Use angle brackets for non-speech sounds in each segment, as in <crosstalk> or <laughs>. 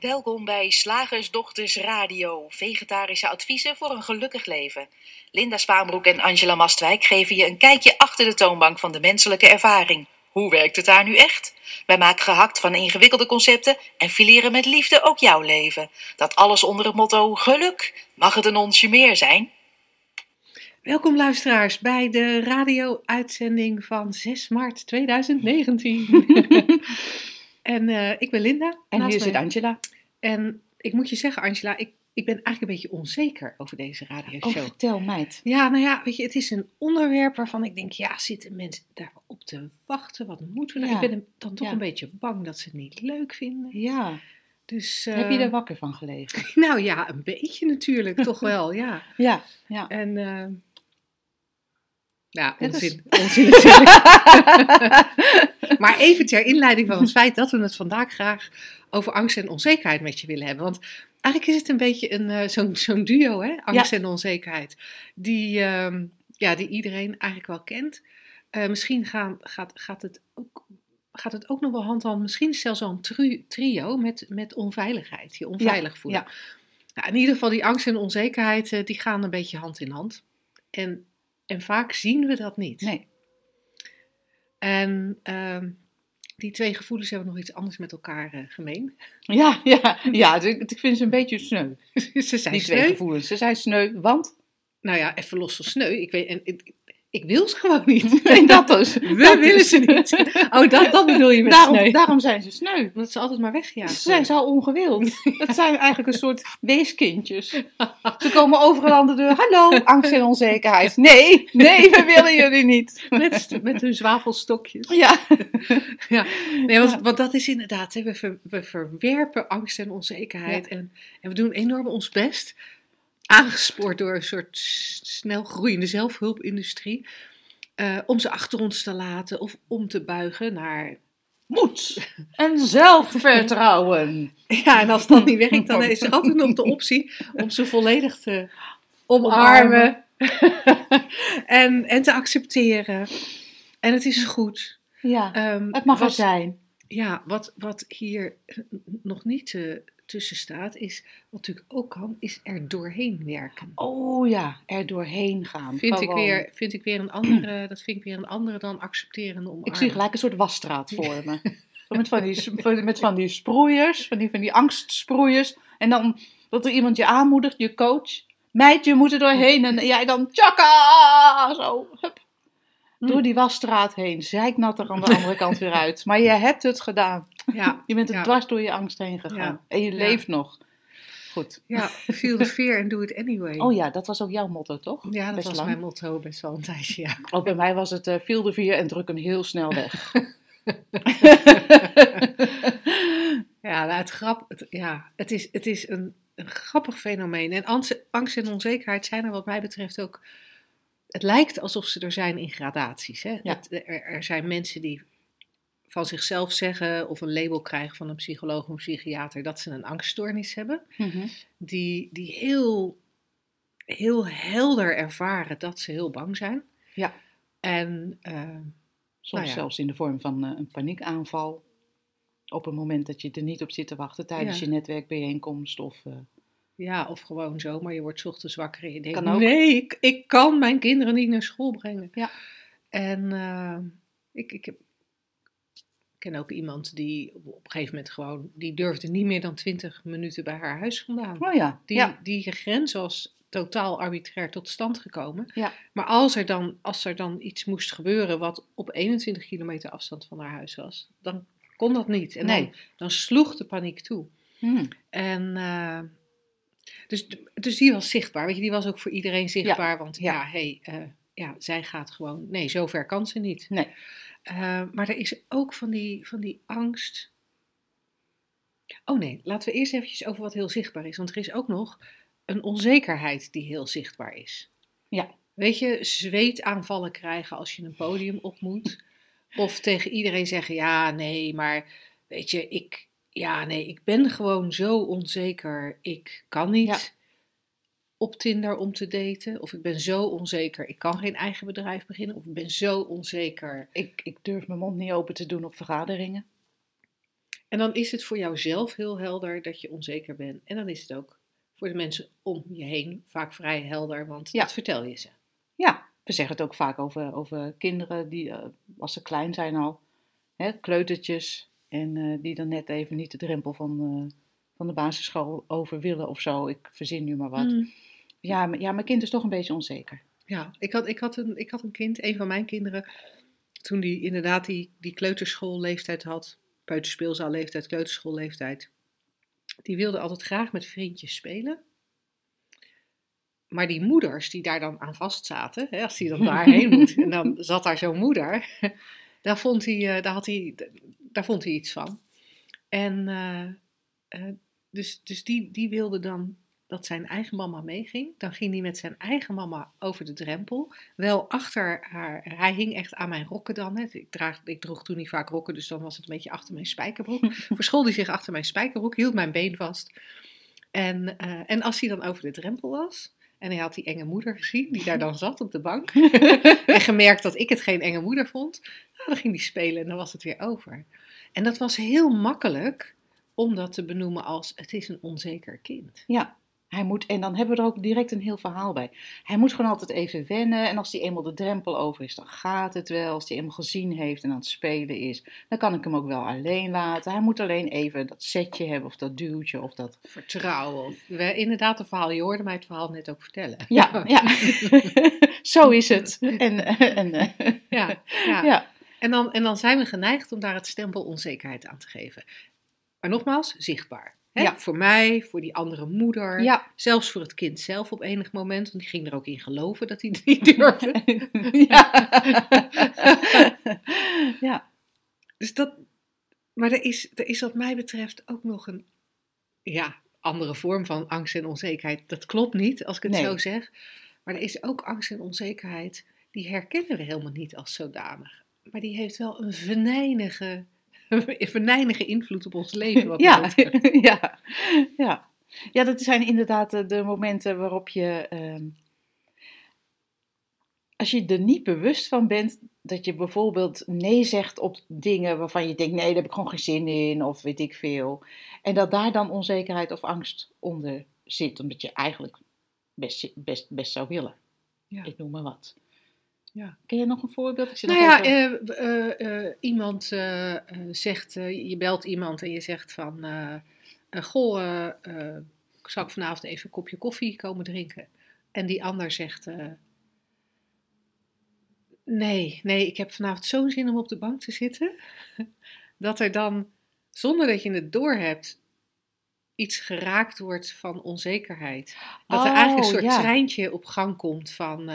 Welkom bij Slagersdochters Radio, vegetarische adviezen voor een gelukkig leven. Linda Spaanbroek en Angela Mastwijk geven je een kijkje achter de toonbank van de menselijke ervaring. Hoe werkt het daar nu echt? Wij maken gehakt van ingewikkelde concepten en fileren met liefde ook jouw leven. Dat alles onder het motto geluk. Mag het een onsje meer zijn? Welkom luisteraars bij de radio-uitzending van 6 maart 2019. <laughs> en eh, ik ben Linda. En hier zit. Angela. En ik moet je zeggen, Angela, ik, ik ben eigenlijk een beetje onzeker over deze Oh, radioshow. vertel meid. Ja, nou ja, weet je, het is een onderwerp waarvan ik denk, ja, zitten mensen daarop te wachten? Wat moeten we nou? Ja. Ik ben dan toch Ja. een beetje bang dat ze het niet leuk vinden. Ja, Dus, heb je eh, er wakker van gelegen? <laughs> Nou ja, een beetje natuurlijk, toch wel, ja. Ja, ja. En, eh ja, is- onzin. <laughs> Maar even ter inleiding van het feit dat we het vandaag graag over angst en onzekerheid met je willen hebben. Want eigenlijk is het een beetje een, eh, zo'n, zo'n duo, hè? angst en onzekerheid, die, ehm, ja, die iedereen eigenlijk wel kent. Eh, misschien gaan, gaat, gaat, het ook, gaat het ook nog wel hand aan hand, misschien zelfs wel een tru- trio met, met onveiligheid, je onveilig voelen. ja. Nou, in ieder geval, die angst en onzekerheid, eh, die gaan een beetje hand in hand. En, en vaak zien we dat niet. Nee. En ehm, die twee gevoelens hebben nog iets anders met elkaar eh, gemeen. <laughs> Ja, ja, ja. <laughs> Ik ik vind ze een beetje sneu. Ze zijn Die twee sneu. gevoelens. Ze zijn sneu, want... Nou ja, even los van sneu. Ik, weet, en, ik, ik wil ze gewoon niet. <laughs> Nee, dat dus. <laughs> We Dat willen is- ze niet. <laughs> Oh, dat, dat bedoel je met Daarom, sneu. daarom zijn ze sneu. Omdat ze altijd maar weggejaagd Ze zijn zo ongewild. Het zijn eigenlijk een soort weeskindjes. Ze komen overal aan de deur. Hallo, angst en onzekerheid. Nee, nee, we willen jullie niet. Met, met hun zwavelstokjes. Ja. Ja, nee, want, Ja. want dat is inderdaad, hè, we, ver- we verwerpen angst en onzekerheid en, en we doen enorm ons best, aangespoord door een soort snel groeiende zelfhulpindustrie, eh, om ze achter ons te laten of om te buigen naar... Moed en zelfvertrouwen. <laughs> Ja, en als dat niet werkt, dan is er altijd nog de <laughs> optie om ze volledig te omarmen <laughs> en, en te accepteren. En het is goed. Ja, Ehm, het mag er wat- zijn. Ja, wat, wat hier nog niet eh, tussen staat, is wat natuurlijk ook kan, is er doorheen werken. Oh ja, er doorheen gaan. Vind ik, weer, vind ik weer een andere, <clears throat> dat vind ik weer een andere dan accepteren en omarmen. Ik zie gelijk een soort wasstraat voor me. <laughs> Zo Met van, die, met van die sproeiers, van die, van die angstsproeiers. En dan dat er iemand je aanmoedigt, je coach. Meid, je moet er doorheen. En jij dan tjaka, zo. Hup. Door die wasstraat heen. Zeiknat er aan de andere kant weer uit. Maar je hebt het gedaan. Ja, Je bent er Ja. dwars door je angst heen gegaan. Ja. En je leeft nog. Goed. ja, feel the fear and do it anyway. Oh ja, dat was ook jouw motto, toch? Ja, dat Best was lang. mijn motto best wel een tijdje, ja. Ook bij mij was het eh feel the fear en druk hem heel snel weg. <laughs> Ja, nou, het, grap, het, ja, het is, het is een, een grappig fenomeen. En angst, angst en onzekerheid zijn er wat mij betreft ook... Het lijkt alsof ze er zijn in gradaties. Hè? Ja. Het- er, er zijn mensen die van zichzelf zeggen of een label krijgen van een psycholoog of een psychiater dat ze een angststoornis hebben. Mhm. Die, die heel, heel helder ervaren dat ze heel bang zijn. Ja. En eh, Soms Nou ja. zelfs in de vorm van eh, een paniekaanval. Op een moment dat je er niet op zit te wachten tijdens Ja. je netwerkbijeenkomst. Of, eh, Ja, of gewoon zo, maar je wordt ochtends wakker en je denkt, Kan ook. nee, ik, ik kan mijn kinderen niet naar school brengen. Ja. En eh, ik, ik, heb, ik ken ook iemand die op een gegeven moment gewoon, die durfde niet meer dan 20 minuten bij haar huis vandaan. oh ja, Die, ja. die grens was totaal arbitrair tot stand gekomen. Ja. Maar als er, dan, als er dan iets moest gebeuren wat op 21 kilometer afstand van haar huis was, dan kon dat niet. En Nee. dan, dan sloeg de paniek toe. Hm. En eh, dus, dus die was zichtbaar. Weet je, die was ook voor iedereen zichtbaar. Want ja, Ja. hey, eh, ja, zij gaat gewoon. Nee, zover kan ze niet. Nee. Eh, maar er is ook van die, van die angst. Oh nee, laten we eerst eventjes over wat heel zichtbaar is. Want er is ook nog een onzekerheid die heel zichtbaar is. Ja. Weet je, zweetaanvallen krijgen als je een podium op moet. <laughs> Of tegen iedereen zeggen, ja, nee, maar weet je, ik, ja, nee, ik ben gewoon zo onzeker. Ik kan niet Ja. op Tinder om te daten. Of ik ben zo onzeker, ik kan geen eigen bedrijf beginnen. Of ik ben zo onzeker. Ik, ik durf mijn mond niet open te doen op vergaderingen. En dan is het voor jouzelf heel helder dat je onzeker bent. En dan is het ook voor de mensen om je heen vaak vrij helder, want Ja. dat vertel je ze. Ja, we zeggen het ook vaak over, over kinderen die, eh, als ze klein zijn al, hè, kleutertjes, en eh, die dan net even niet de drempel van, eh, van de basisschool over willen of zo. Ik verzin nu maar wat. Mm. Ja, m- ja, mijn kind is toch een beetje onzeker. Ja, ik had, ik, had een, ik had een kind, een van mijn kinderen, toen die inderdaad die, die kleuterschoolleeftijd had, peuterspeelzaalleeftijd, kleuterschoolleeftijd, die wilde altijd graag met vriendjes spelen. Maar die moeders die daar dan aan vast zaten, hè, als hij dan <laughs> daarheen moet, en dan zat daar zo'n moeder, <laughs> daar vond hij, eh, daar had hij, daar vond hij iets van. En eh, eh, dus, dus die, die wilde dan dat zijn eigen mama meeging. Dan ging hij met zijn eigen mama over de drempel. Wel achter haar. Hij hing echt aan mijn rokken dan. Hè. Ik, draag, ik droeg toen niet vaak rokken, dus dan was het een beetje achter mijn spijkerbroek. <laughs> Verschool hij zich achter mijn spijkerbroek, hield mijn been vast. En, eh, en als hij dan over de drempel was. En hij had die enge moeder gezien, die daar dan zat op de bank. <laughs> en gemerkt dat ik het geen enge moeder vond. Nou, dan ging hij spelen en dan was het weer over. En dat was heel makkelijk om dat te benoemen als het is een onzeker kind. Ja, hij moet, en dan hebben we er ook direct een heel verhaal bij. Hij moet gewoon altijd even wennen. En als hij eenmaal de drempel over is, dan gaat het wel. Als hij eenmaal gezien heeft en aan het spelen is, dan kan ik hem ook wel alleen laten. Hij moet alleen even dat setje hebben, of dat duwtje, of dat. Vertrouwen. We, inderdaad, een verhaal. Je hoorde mij het verhaal net ook vertellen. Ja, <laughs> ja. <laughs> zo is het. En, en, eh, ja, ja. ja. En, dan, en dan zijn we geneigd om daar het stempel onzekerheid aan te geven. Maar nogmaals, zichtbaar. Hè? Ja. Voor mij, voor die andere moeder. Ja. Zelfs voor het kind zelf op enig moment. Want die ging er ook in geloven dat hij het niet durfde. <laughs> ja. <laughs> ja. Dus dat, maar er is, er is wat mij betreft ook nog een ja, andere vorm van angst en onzekerheid. Dat klopt niet als ik het Nee. zo zeg. Maar er is ook angst en onzekerheid, die herkennen we helemaal niet als zodanig. Maar die heeft wel een venijnige, <laughs> venijnige invloed op ons leven. Wat <laughs> Ja, <laughs> ja, ja. Ja, dat zijn inderdaad de, de momenten waarop je, ehm, als je er niet bewust van bent, dat je bijvoorbeeld nee zegt op dingen waarvan je denkt, nee, daar heb ik gewoon geen zin in, of weet ik veel. En dat daar dan onzekerheid of angst onder zit, omdat je eigenlijk best, best, best zou willen. Ja. Ik noem maar wat. Ja. Ken je nog een voorbeeld? Ik zit Nou ja, even- eh, eh, eh, iemand zegt, je belt iemand en je zegt van, goh, zou ik vanavond even een kopje koffie komen drinken? En die ander zegt, nee, nee, ik heb vanavond zo'n zin om op de bank te zitten, <laughs> dat er dan, zonder dat je het doorhebt, iets geraakt wordt van onzekerheid. Dat er Oh, eigenlijk een soort ja. treintje op gang komt van,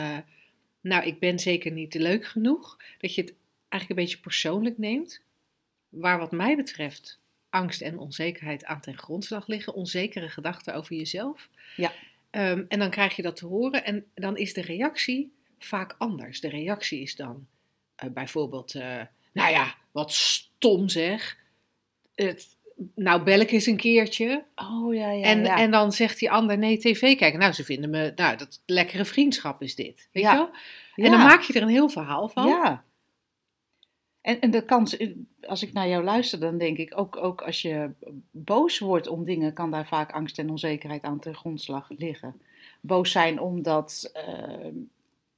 nou, ik ben zeker niet leuk genoeg. Dat je het eigenlijk een beetje persoonlijk neemt. Waar wat mij betreft angst en onzekerheid aan ten grondslag liggen. Onzekere gedachten over jezelf. Ja. Ehm, en dan krijg je dat te horen en dan is de reactie vaak anders. De reactie is dan eh, bijvoorbeeld, eh, nou ja, wat stom zeg. Het, nou bel ik eens een keertje. Oh ja, ja, en, ja. en dan zegt die ander, nee, tv kijken. Nou, ze vinden me, nou, dat lekkere vriendschap is dit. Weet Ja. je wel? Ja. En dan maak je er een heel verhaal van. Ja. En, en de kans, als ik naar jou luister, dan denk ik ook, ook als je boos wordt om dingen, kan daar vaak angst en onzekerheid aan ten grondslag liggen. Boos zijn omdat, eh,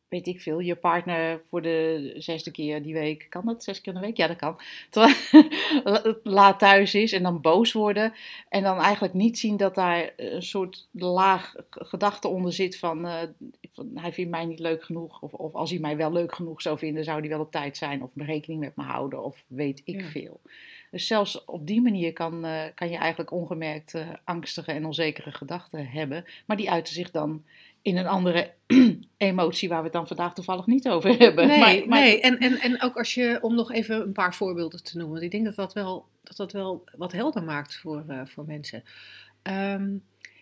weet ik veel, je partner voor de zesde keer die week, kan dat zes keer in de week? Ja, dat kan. <laughs> Terwijl- laat thuis is en dan boos worden. En dan eigenlijk niet zien dat daar een soort laag gedachte onder zit van, eh, van hij vindt mij niet leuk genoeg. Of, of als hij mij wel leuk genoeg zou vinden, zou hij wel op tijd zijn. Of rekening met me houden. Of weet ik Ja. veel. Dus zelfs op die manier kan, eh, kan je eigenlijk ongemerkt eh, angstige en onzekere gedachten hebben. Maar die uiten zich dan in een andere <clears throat> emotie waar we het dan vandaag toevallig niet over <laughs> hebben. Nee, Maar- maar- nee. En, en, en ook als je, om nog even een paar voorbeelden te noemen, want ik denk dat dat wel, dat dat wel wat helder maakt voor, eh, voor mensen. Ehm,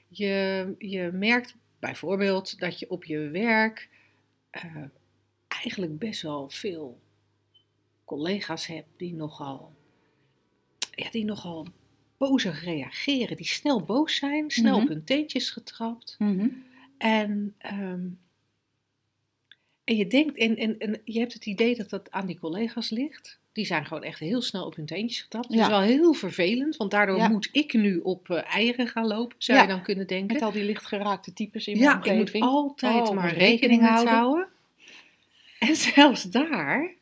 je, je merkt bijvoorbeeld dat je op je werk eh, eigenlijk best wel veel collega's hebt die nogal, ja, die nogal bozig reageren, die snel boos zijn, snel Mhm. op hun teentjes getrapt. Mhm. En, ehm, En je denkt, en, en, en je hebt het idee dat dat aan die collega's ligt. Die zijn gewoon echt heel snel op hun teentjes getapt. Dat Ja. is wel heel vervelend, want daardoor Ja. moet ik nu op eh, eieren gaan lopen, zou Ja. je dan kunnen denken. Met al die lichtgeraakte types in mijn Ja, ik moet omgeving. altijd Oh, maar rekening houden. houden. En <laughs> zelfs daar,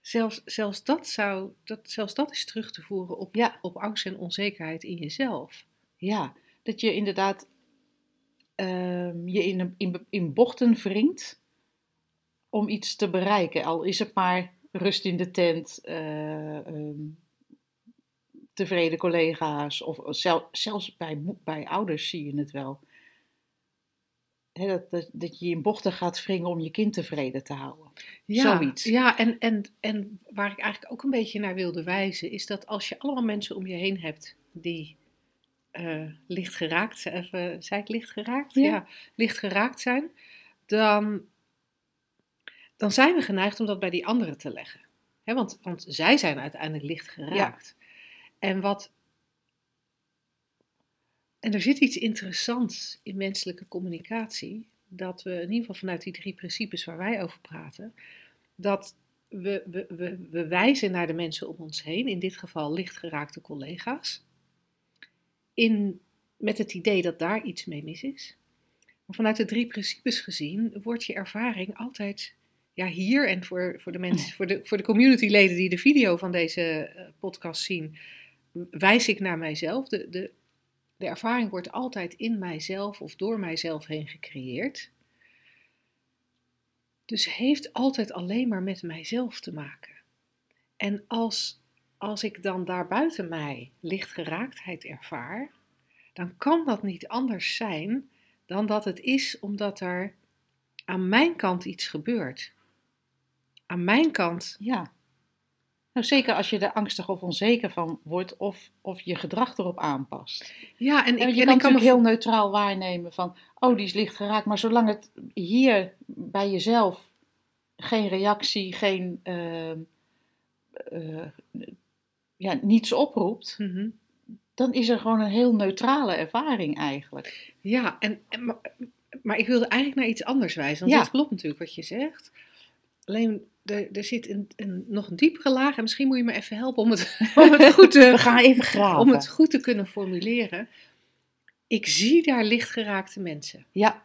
zelfs, zelfs, dat zou, dat, zelfs dat is terug te voeren op, Ja. op angst en onzekerheid in jezelf. Ja, dat je inderdaad ehm, je in, in, in bochten wringt om iets te bereiken. Al is het maar rust in de tent, eh, ehm, tevreden collega's of zel- zelfs bij, bij ouders zie je het wel. Dat, dat, dat je in bochten gaat wringen om je kind tevreden te houden. Ja, Zoiets. Ja, en, en, en waar ik eigenlijk ook een beetje naar wilde wijzen, is dat als je allemaal mensen om je heen hebt die eh, licht geraakt zijn, of, eh, zei ik licht geraakt? Ja. licht geraakt zijn, dan, dan zijn we geneigd om dat bij die anderen te leggen. Hè, want, want zij zijn uiteindelijk licht geraakt. En wat. En er zit iets interessants in menselijke communicatie, dat we in ieder geval vanuit die drie principes waar wij over praten, dat we, we, we, we wijzen naar de mensen om ons heen, in dit geval lichtgeraakte collega's, in, met het idee dat daar iets mee mis is. Maar vanuit de drie principes gezien wordt je ervaring altijd, ja hier en voor, voor de mensen, voor de, voor de communityleden die de video van deze eh, podcast zien, wijs ik naar mijzelf. De, de, de ervaring wordt altijd in mijzelf of door mijzelf heen gecreëerd. Dus heeft altijd alleen maar met mijzelf te maken. En als, als ik dan daarbuiten mij lichtgeraaktheid ervaar, dan kan dat niet anders zijn dan dat het is omdat er aan mijn kant iets gebeurt. Aan mijn kant Ja. Nou, zeker als je er angstig of onzeker van wordt of, of je gedrag erop aanpast. Ja, en ik, je en kan ik kan me heel neutraal waarnemen van, oh, die is licht geraakt. Maar zolang het hier bij jezelf geen reactie, geen, ehm, eh, ja, niets oproept, Mhm. dan is er gewoon een heel neutrale ervaring eigenlijk. Ja, en, en, maar, maar ik wilde eigenlijk naar iets anders wijzen. Want Ja. dit klopt natuurlijk wat je zegt. Alleen, er, er zit een, een, nog een diepere laag. En misschien moet je me even helpen om het, <laughs> om het, goed, We te, gaan even graven. om het goed te kunnen formuleren. Ik zie daar lichtgeraakte mensen. Ja,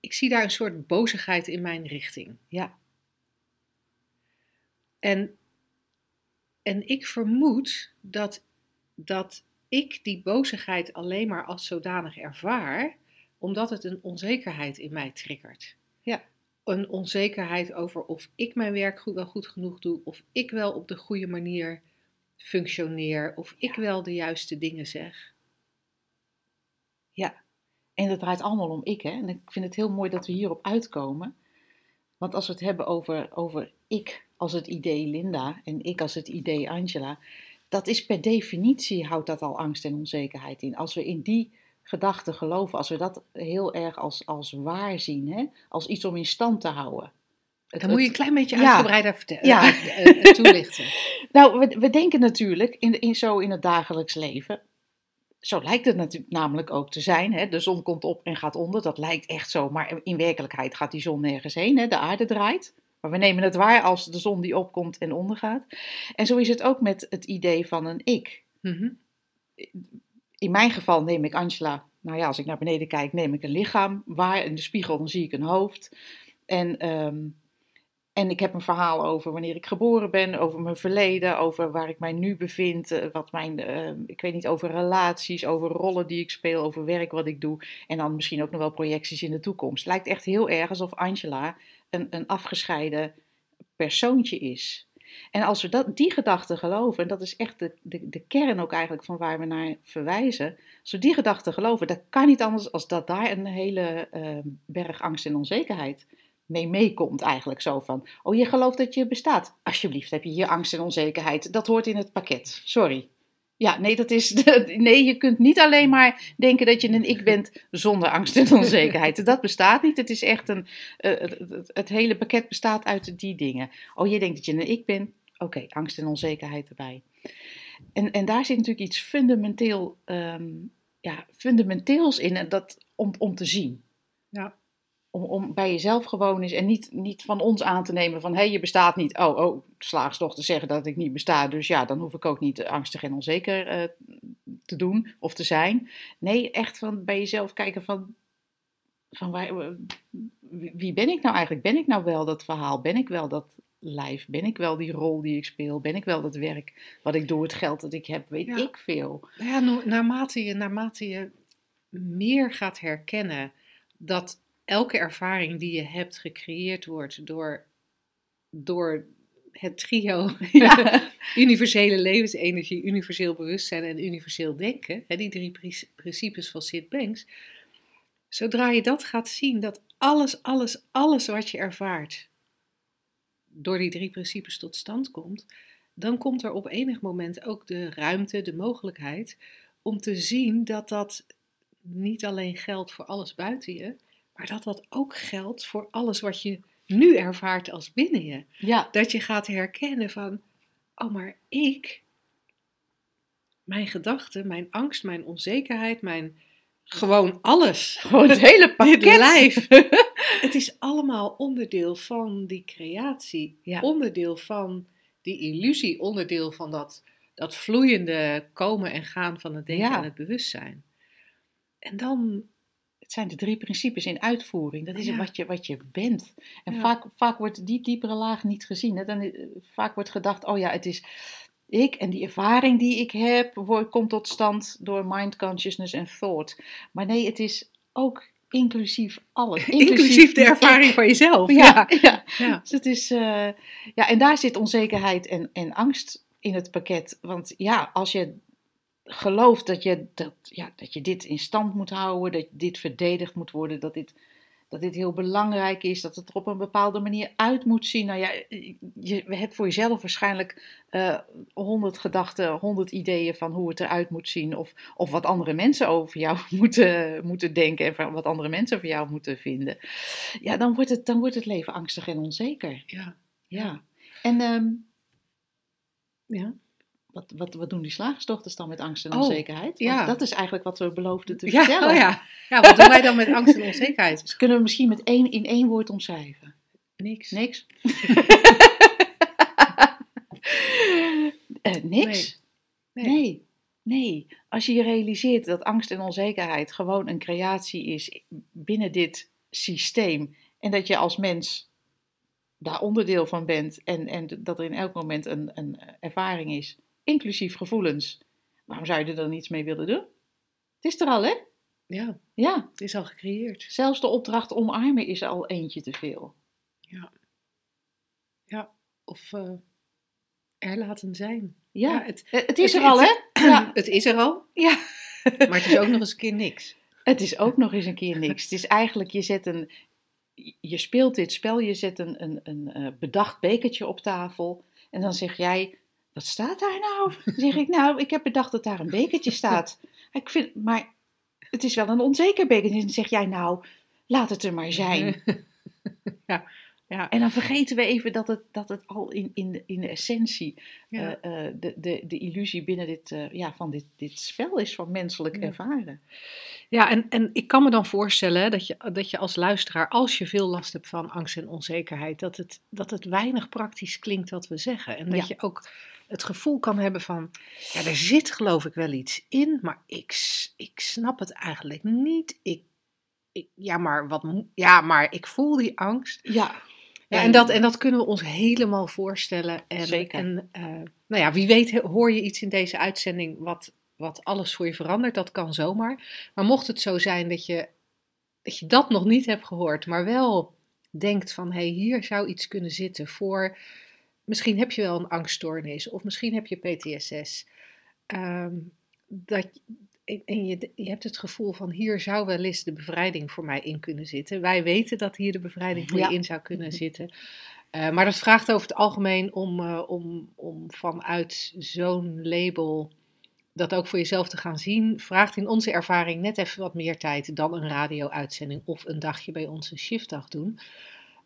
Ik zie daar een soort bozigheid in mijn richting. ja, En, en ik vermoed dat, dat ik die bozigheid alleen maar als zodanig ervaar, omdat het een onzekerheid in mij triggert. Ja. Een onzekerheid over of ik mijn werk goed, wel goed genoeg doe, of ik wel op de goede manier functioneer, of ik wel de juiste dingen zeg. ja. En dat draait allemaal om ik, hè. En ik vind het heel mooi dat we hierop uitkomen. Want als we het hebben over, over ik als het idee Linda en ik als het idee Angela, dat is per definitie houdt dat al angst en onzekerheid in. Als we in die gedachten geloven, als we dat heel erg als, als waar zien, hè, als iets om in stand te houden. Het- Dan moet je een klein beetje Ja. uitgebreider vertellen, Ja. eh, eh, eh, toelichten. <laughs> Nou, we, we denken natuurlijk in, in, zo in het dagelijks leven. Zo lijkt het natuurlijk namelijk ook te zijn. Hè? De zon komt op en gaat onder. Dat lijkt echt zo. Maar in werkelijkheid gaat die zon nergens heen. Hè? De aarde draait. Maar we nemen het waar als de zon die opkomt en ondergaat. En zo is het ook met het idee van een ik. Mhm. In mijn geval neem ik Angela. Nou ja, als ik naar beneden kijk, neem ik een lichaam waar. In de spiegel dan zie ik een hoofd. En, ehm, en ik heb een verhaal over wanneer ik geboren ben, over mijn verleden, over waar ik mij nu bevind, eh, wat mijn, eh, ik weet niet, over relaties, over rollen die ik speel, over werk wat ik doe. En dan misschien ook nog wel projecties in de toekomst. Lijkt echt heel erg alsof Angela een, een afgescheiden persoontje is. En als we dat, die gedachte geloven, en dat is echt de, de, de kern ook eigenlijk van waar we naar verwijzen. Als we die gedachte geloven, dat kan niet anders als dat daar een hele eh, berg angst en onzekerheid mee meekomt eigenlijk zo van. Oh, je gelooft dat je bestaat. Alsjeblieft, heb je hier angst en onzekerheid. Dat hoort in het pakket. Sorry. Ja, nee, dat is. <laughs> Nee, je kunt niet alleen maar denken dat je een ik bent zonder angst en onzekerheid. Dat bestaat niet. Het is echt een. eh, het, hele pakket bestaat uit die dingen. Oh, je denkt dat je een ik bent. Oké, angst en onzekerheid erbij. En, en daar zit natuurlijk iets fundamenteel, ehm, ja, fundamenteels in en dat, om, om te zien. Ja. Om, om bij jezelf gewoon eens en niet, niet van ons aan te nemen van hé, hey, je bestaat niet. Oh, oh, te zeggen dat ik niet besta, dus ja, dan hoef ik ook niet angstig en onzeker uh, te doen of te zijn. Nee, echt van bij jezelf kijken van, van waar, wie ben ik nou eigenlijk? Ben ik nou wel dat verhaal? Ben ik wel dat lijf? Ben ik wel die rol die ik speel? Ben ik wel dat werk wat ik doe, het geld dat ik heb? Weet ik veel. Ja, naarmate je, naarmate je meer gaat herkennen dat elke ervaring die je hebt gecreëerd wordt door, door het trio <laughs> ja. universele levensenergie, universeel bewustzijn en universeel denken, hè, die drie principes van Sid Banks. Zodra je dat gaat zien, dat alles, alles, alles wat je ervaart door die drie principes tot stand komt, dan komt er op enig moment ook de ruimte, de mogelijkheid om te zien dat dat niet alleen geldt voor alles buiten je, maar dat dat ook geldt voor alles wat je nu ervaart als binnen je. Ja. Dat je gaat herkennen van, oh maar ik, mijn gedachten, mijn angst, mijn onzekerheid, mijn gewoon alles. <laughs> Gewoon het hele <laughs> pakket. Dit lijf. <laughs> het is allemaal onderdeel van die creatie. Ja. Onderdeel van die illusie. Onderdeel van dat, dat vloeiende komen en gaan van het denken en het bewustzijn. En dan zijn de drie principes in uitvoering. Dat is wat, je, wat je bent. En vaak, vaak wordt die diepere laag niet gezien. Hè? Dan, eh, vaak wordt gedacht, oh ja, het is ik en die ervaring die ik heb, wordt, komt tot stand door mind, consciousness en thought. Maar nee, het is ook inclusief alles. <laughs> Inclusief, de ervaring van jezelf. Ja, ja. ja. Dus het is, uh, ja, en daar zit onzekerheid en, en angst in het pakket. Want ja, als je gelooft dat je, dat, ja, dat je dit in stand moet houden, dat dit verdedigd moet worden, dat dit, dat dit heel belangrijk is, dat het er op een bepaalde manier uit moet zien. Nou ja, je hebt voor jezelf waarschijnlijk eh, honderd gedachten, honderd ideeën van hoe het eruit moet zien, of, of wat andere mensen over jou <laughs> moeten, moeten denken en wat andere mensen over jou moeten vinden. Ja, dan wordt het, dan wordt het leven angstig en onzeker. Ja. Ja. En um, ja. Wat, wat, wat doen die slagersdochters dan met angst en oh, onzekerheid? ja. dat is eigenlijk wat we beloofden te ja, vertellen. Oh ja. ja, wat doen wij dan met angst en onzekerheid? <laughs> Dus kunnen we misschien met één, in één woord omschrijven? Niks. Niks? uh, <laughs> <laughs> niks? Nee. nee. Nee. Als je je realiseert dat angst en onzekerheid gewoon een creatie is binnen dit systeem. En dat je als mens daar onderdeel van bent. En, en dat er in elk moment een, een ervaring is inclusief gevoelens. Waarom zou je er dan iets mee willen doen? Het is er al, hè? Ja. Ja. Het is al gecreëerd. Zelfs de opdracht omarmen is al eentje te veel. Ja. Ja, of uh, er laten zijn. Ja, het, het, is er al, hè? Ja. <clears throat> Het is er al. Ja. <laughs> Maar het is ook nog eens een keer niks. Het is ook nog eens een keer niks. Het is eigenlijk, je zet een, je speelt dit spel, je zet een, een, een eh, bedacht bekertje op tafel. En dan zeg jij, wat staat daar nou? Dan zeg ik, nou, ik heb bedacht dat daar een bekertje staat. <laughs> Ik vind, maar het is wel een onzeker bekertje. En dan zeg jij, nou, laat het er maar <laughs> zijn. Ja, ja. En dan vergeten we even dat het, dat het al in, in, de, in de essentie ja. uh, de, de, de illusie binnen dit, uh, ja, van dit, dit spel is van menselijk ervaren. Ja, en, en ik kan me dan voorstellen dat je, dat je als luisteraar, als je veel last hebt van angst en onzekerheid, dat het, dat het weinig praktisch klinkt wat we zeggen. En dat je ook het gevoel kan hebben van, ja, er zit geloof ik wel iets in, maar ik, ik snap het eigenlijk niet. Ik, ik, ja, maar wat, ja, maar ik voel die angst. Ja. Ja, en, dat, en dat kunnen we ons helemaal voorstellen. En, Zeker. En uh, nou ja, wie weet hoor je iets in deze uitzending wat, wat alles voor je verandert. Dat kan zomaar. Maar mocht het zo zijn dat je dat, je dat nog niet hebt gehoord, maar wel denkt van, hé, hey, hier zou iets kunnen zitten voor misschien heb je wel een angststoornis of misschien heb je PTSS. Um, dat, en je, je hebt het gevoel van hier zou wel eens de bevrijding voor mij in kunnen zitten. Wij weten dat hier de bevrijding voor je in zou kunnen zitten. Uh, maar dat vraagt over het algemeen om, uh, om, om vanuit zo'n label dat ook voor jezelf te gaan zien, vraagt in onze ervaring net even wat meer tijd dan een radio-uitzending of een dagje bij ons een shiftdag doen.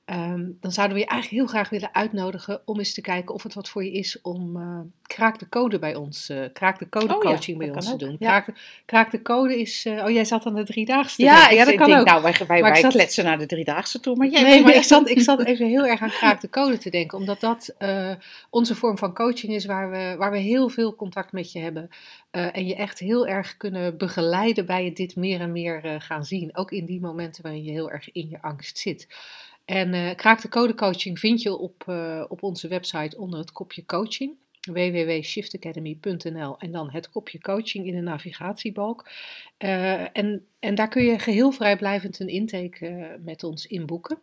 Ehm, dan zouden we je eigenlijk heel graag willen uitnodigen om eens te kijken of het wat voor je is om uh, kraak de code bij ons, uh, kraak de code Oh ja, coaching bij ons te doen. ja. Kraak, de, kraak de code is, eh, oh jij zat aan de driedaagse. Ja, ja, dat ik kan denk, ook. nou, wij, wij, wij zat- kletsen naar de driedaagse toe, maar jij Nee, maar ik zat, ik zat even heel erg aan kraak de code te denken, omdat dat eh, onze vorm van coaching is waar we, waar we heel veel contact met je hebben. eh, en je echt heel erg kunnen begeleiden bij het dit meer en meer eh, gaan zien. Ook in die momenten waarin je heel erg in je angst zit. En eh, kraak de code coaching vind je op, eh, op onze website onder het kopje coaching www.shiftacademy.nl en dan het kopje coaching in de navigatiebalk. Eh, en, en daar kun je geheel vrijblijvend een intake met ons inboeken.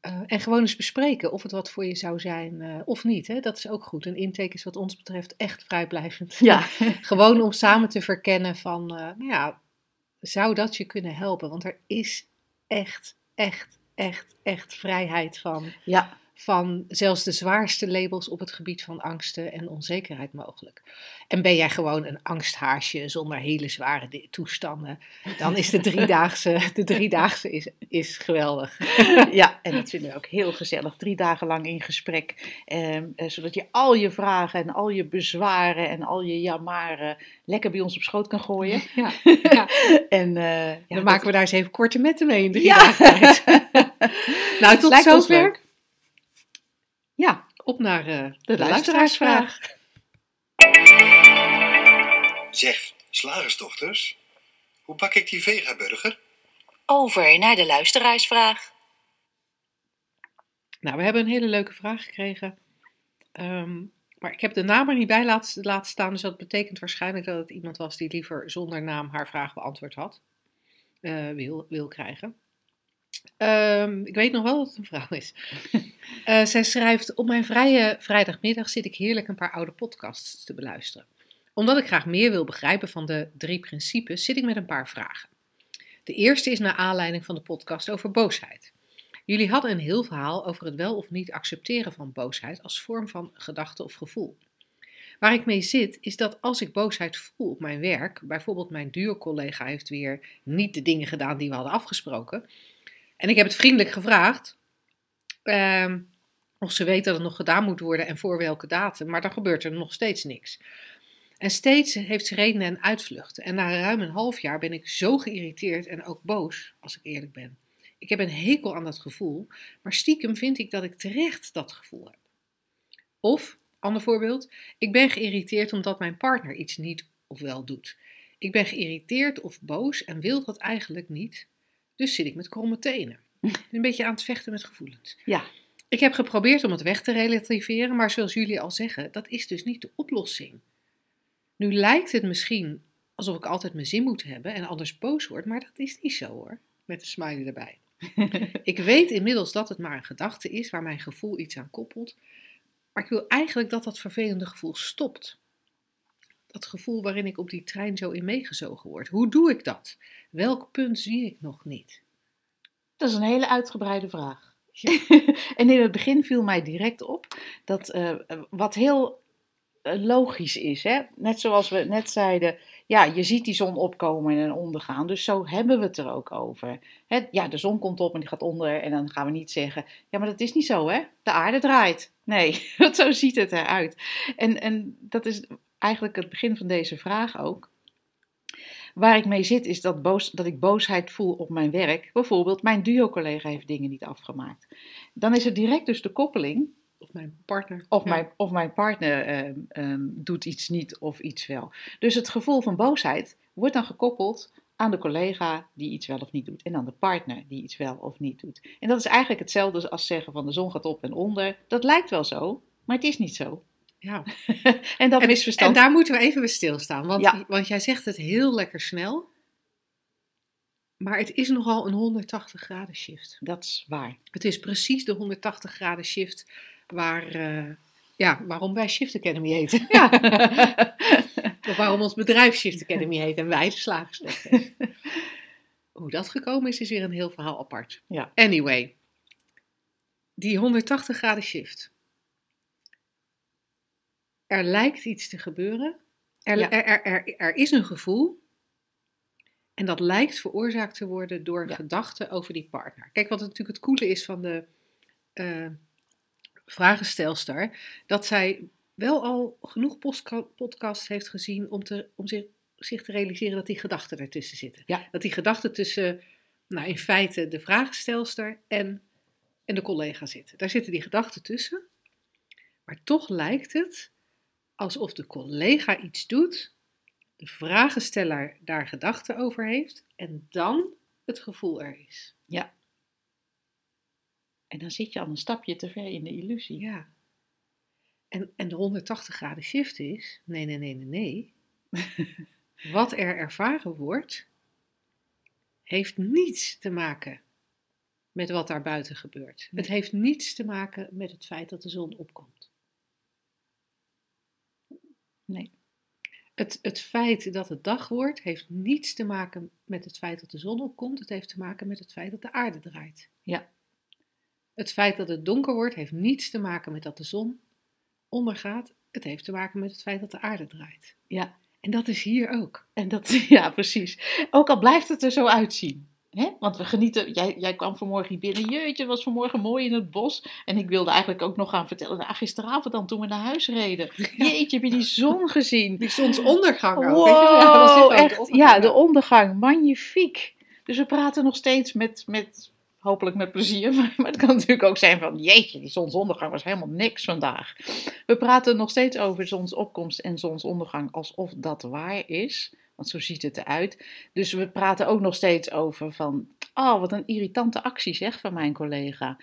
Eh, en gewoon eens bespreken of het wat voor je zou zijn of niet. Hè? Dat is ook goed. Een intake is wat ons betreft echt vrijblijvend. Ja, <laughs> Gewoon om samen te verkennen van, nou ja, zou dat je kunnen helpen? Want er is echt, echt, echt, echt vrijheid van. Ja, van zelfs de zwaarste labels op het gebied van angsten en onzekerheid mogelijk. En ben jij gewoon een angsthaasje zonder hele zware toestanden, dan is de driedaagse, <laughs> de driedaagse is, is geweldig. <laughs> ja, en dat vinden we ook heel gezellig. Drie dagen lang in gesprek. ehm, eh, zodat je al je vragen en al je bezwaren en al je jamaren lekker bij ons op schoot kan gooien. <laughs> Ja, ja. En eh, ja, dan maken we daar eens even korte metten mee in drie dagen tijd. nou, tot zover. Ja, Op naar eh, de de luisteraarsvraag. Zeg, slagersdochters, hoe bak ik die vegaburger? Over naar de luisteraarsvraag. Nou, we hebben een hele leuke vraag gekregen. Ehm, maar ik heb de naam er niet bij laten, laten staan. Dus dat betekent waarschijnlijk dat het iemand was die liever zonder naam haar vraag beantwoord had. eh, wil, wil krijgen. Ehm, ik weet nog wel dat het een vrouw is. <laughs> Eh, zij schrijft: Op mijn vrije vrijdagmiddag zit ik heerlijk een paar oude podcasts te beluisteren. Omdat ik graag meer wil begrijpen van de drie principes, zit ik met een paar vragen. De eerste is naar aanleiding van de podcast over boosheid. Jullie hadden een heel verhaal over het wel of niet accepteren van boosheid als vorm van gedachte of gevoel. Waar ik mee zit, is dat als ik boosheid voel op mijn werk, bijvoorbeeld mijn duurcollega heeft weer niet de dingen gedaan die we hadden afgesproken, en ik heb het vriendelijk gevraagd ehm, of ze weet dat het nog gedaan moet worden en voor welke datum, maar dan gebeurt er nog steeds niks. En steeds heeft ze redenen en uitvluchten. En na ruim een half jaar ben ik zo geïrriteerd en ook boos, als ik eerlijk ben. Ik heb een hekel aan dat gevoel, maar stiekem vind ik dat ik terecht dat gevoel heb. Of, ander voorbeeld, ik ben geïrriteerd omdat mijn partner iets niet of wel doet. Ik ben geïrriteerd of boos en wil dat eigenlijk niet, dus zit ik met kromme tenen. <laughs> Een beetje aan het vechten met gevoelens. Ja. Ik heb geprobeerd om het weg te relativeren, maar zoals jullie al zeggen, dat is dus niet de oplossing. Nu lijkt het misschien alsof ik altijd mijn zin moet hebben en anders boos word, maar dat is niet zo hoor. Met een smiley erbij. <laughs> ik weet inmiddels dat het maar een gedachte is waar mijn gevoel iets aan koppelt, maar ik wil eigenlijk dat dat vervelende gevoel stopt. Dat gevoel waarin ik op die trein zo in meegezogen word. Hoe doe ik dat? Welk punt zie ik nog niet? Dat is een hele uitgebreide vraag. <laughs> en in het begin viel mij direct op dat eh, wat heel eh, logisch is, hè? net zoals we net zeiden, ja, je ziet die zon opkomen en ondergaan, dus zo hebben we het er ook over. Hè, ja, de zon komt op en die gaat onder en dan gaan we niet zeggen, ja, maar dat is niet zo, hè? De aarde draait. Nee, <laughs> zo ziet het eruit. En, en dat is eigenlijk het begin van deze vraag ook. Waar ik mee zit is dat, boos, dat ik boosheid voel op mijn werk. Bijvoorbeeld, mijn duo-collega heeft dingen niet afgemaakt. Dan is er direct dus de koppeling, Of mijn partner. of, Ja. mijn, of mijn partner ehm, ehm, doet iets niet of iets wel. Dus het gevoel van boosheid wordt dan gekoppeld aan de collega die iets wel of niet doet. En aan de partner die iets wel of niet doet. En dat is eigenlijk hetzelfde als zeggen van de zon gaat op en onder. Dat lijkt wel zo, maar het is niet zo. Ja. <laughs> En dat En, misverstand. en daar moeten we even bij stilstaan. Want, Ja. want jij zegt het heel lekker snel. Maar het is nogal een 180 graden shift. Dat is waar. Het is precies de 180 graden shift waar, eh, ja, waarom wij Shift Academy heten. <laughs> Ja. <laughs> Of waarom ons bedrijf Shift Academy heet en wij de slagersdochter. Hoe dat gekomen is, is weer een heel verhaal apart. Ja. Anyway, die 180 graden shift. Er lijkt iets te gebeuren. Er, Ja. er, er, is een gevoel. En dat lijkt veroorzaakt te worden door Ja. gedachten over die partner. Kijk, wat natuurlijk het coole is van de eh vragenstelster, dat zij wel al genoeg podcasts heeft gezien om, te, om zich, zich te realiseren dat die gedachten ertussen zitten. Ja. Dat die gedachten tussen, nou in feite, de vragenstelster en, en de collega zitten. Daar zitten die gedachten tussen. Maar toch lijkt het alsof de collega iets doet, de vragensteller daar gedachten over heeft en dan het gevoel er is. En dan zit je al een stapje te ver in de illusie. Ja. En, en de 180 graden shift is, nee, nee, nee, nee, nee. <laughs> Wat er ervaren wordt, heeft niets te maken met wat daar buiten gebeurt. Het heeft niets te maken met het feit dat de zon opkomt. Nee. Het, het feit dat het dag wordt, heeft niets te maken met het feit dat de zon opkomt. Het heeft te maken met het feit dat de aarde draait. Ja. Het feit dat het donker wordt, heeft niets te maken met dat de zon ondergaat. Het heeft te maken met het feit dat de aarde draait. Ja. En dat is hier ook. En dat, <laughs> ja, precies. Ook al blijft het er zo uitzien. Hè? Want we genieten, jij, jij kwam vanmorgen hier binnen, jeetje, was vanmorgen mooi in het bos. En ik wilde eigenlijk ook nog gaan vertellen, nou, gisteravond dan toen we naar huis reden. Jeetje, heb je die zon gezien? Die zonsondergang ook. Wow? Ja, de echt, ondergang. ja, de ondergang, magnifiek. Dus we praten nog steeds met, met hopelijk met plezier, maar, <laughs> maar het kan natuurlijk ook zijn van, jeetje, die zonsondergang was helemaal niks vandaag. We praten nog steeds over zonsopkomst en zonsondergang alsof dat waar is, want zo ziet het eruit. Dus we praten ook nog steeds over van, oh, wat een irritante actie zeg van mijn collega.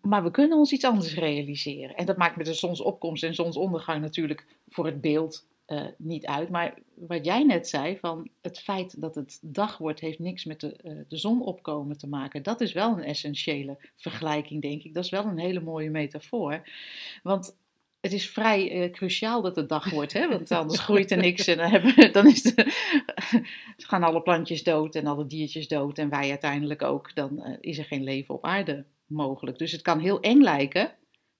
Maar we kunnen ons iets anders realiseren. En dat maakt met de zonsopkomst en zonsondergang natuurlijk voor het beeld eh, niet uit. Maar wat jij net zei, van het feit dat het dag wordt, heeft niks met de, eh, de zon opkomen te maken. Dat is wel een essentiële vergelijking, denk ik. Dat is wel een hele mooie metafoor. Want het is vrij eh, cruciaal dat het dag wordt, hè? <laughs> want anders groeit er niks en dan, hebben, dan is de, <laughs> gaan alle plantjes dood en alle diertjes dood en wij uiteindelijk ook. Dan eh, is er geen leven op aarde mogelijk. Dus het kan heel eng lijken.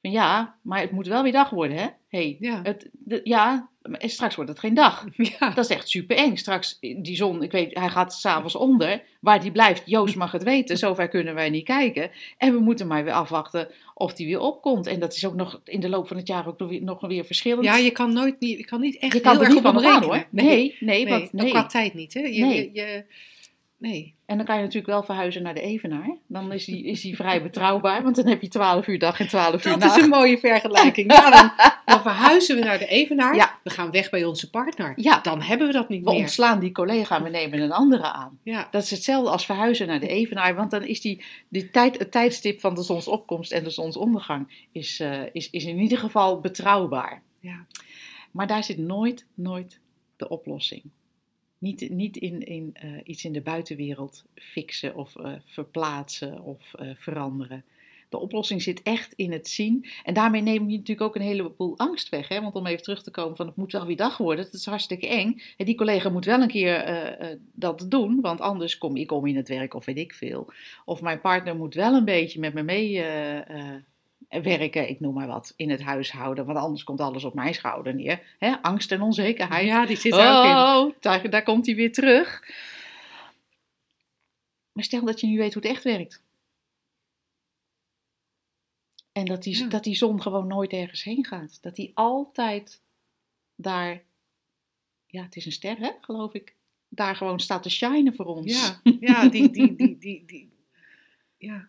Van ja, maar het moet wel weer dag worden, hè? Hey, Ja. het, de, ja, straks wordt het geen dag. <laughs> Ja. Dat is echt super eng. Straks, die zon, ik weet, hij gaat s'avonds onder. Waar die blijft, Joost mag het weten. Zover kunnen wij niet kijken. En we moeten maar weer afwachten of die weer opkomt. En dat is ook nog in de loop van het jaar ook nog weer, nog weer verschillend. ja, je kan nooit niet, je kan niet echt je kan heel er erg niet van hoor. Nee, nee, nee, want ook nee. qua tijd niet, hè? Je, Nee. je, je- nee. En dan kan je natuurlijk wel verhuizen naar de Evenaar. Dan is die, is die vrij betrouwbaar. Want dan heb je 12 uur dag en 12 uur Dat nacht. is een mooie vergelijking. Nou, dan, <laughs> dan verhuizen we naar de Evenaar. Ja. We gaan weg bij onze partner. Ja. Dan hebben we dat niet We meer. ontslaan die collega en we nemen een andere aan. Ja. Dat is hetzelfde als verhuizen naar de Evenaar, want dan is die, die tijd, het tijdstip van de zonsopkomst en de zonsondergang is, eh, is, is in ieder geval betrouwbaar. Ja. Maar daar zit nooit, nooit de oplossing. Niet, niet in, in eh, iets in de buitenwereld fixen of eh, verplaatsen of eh, veranderen. De oplossing zit echt in het zien. En daarmee neem je natuurlijk ook een heleboel angst weg. Hè? Want om even terug te komen van het moet wel weer dag worden. Dat is hartstikke eng. En die collega moet wel een keer dat doen. Want anders kom ik om in het werk of weet ik veel. Of mijn partner moet wel een beetje met me mee werken. Ik noem maar wat. In het huishouden. Want anders komt alles op mijn schouder neer. Hè? Angst en onzekerheid. ja, die zit er ook in. Oh, daar, daar komt hij weer terug. Maar stel dat je nu weet hoe het echt werkt. En dat die, Ja. dat die zon gewoon nooit ergens heen gaat. Dat die altijd daar, ja, het is een ster, hè, geloof ik. Daar gewoon staat te shinen voor ons. Ja, <laughs> ja, die, die, die, die, die, ja.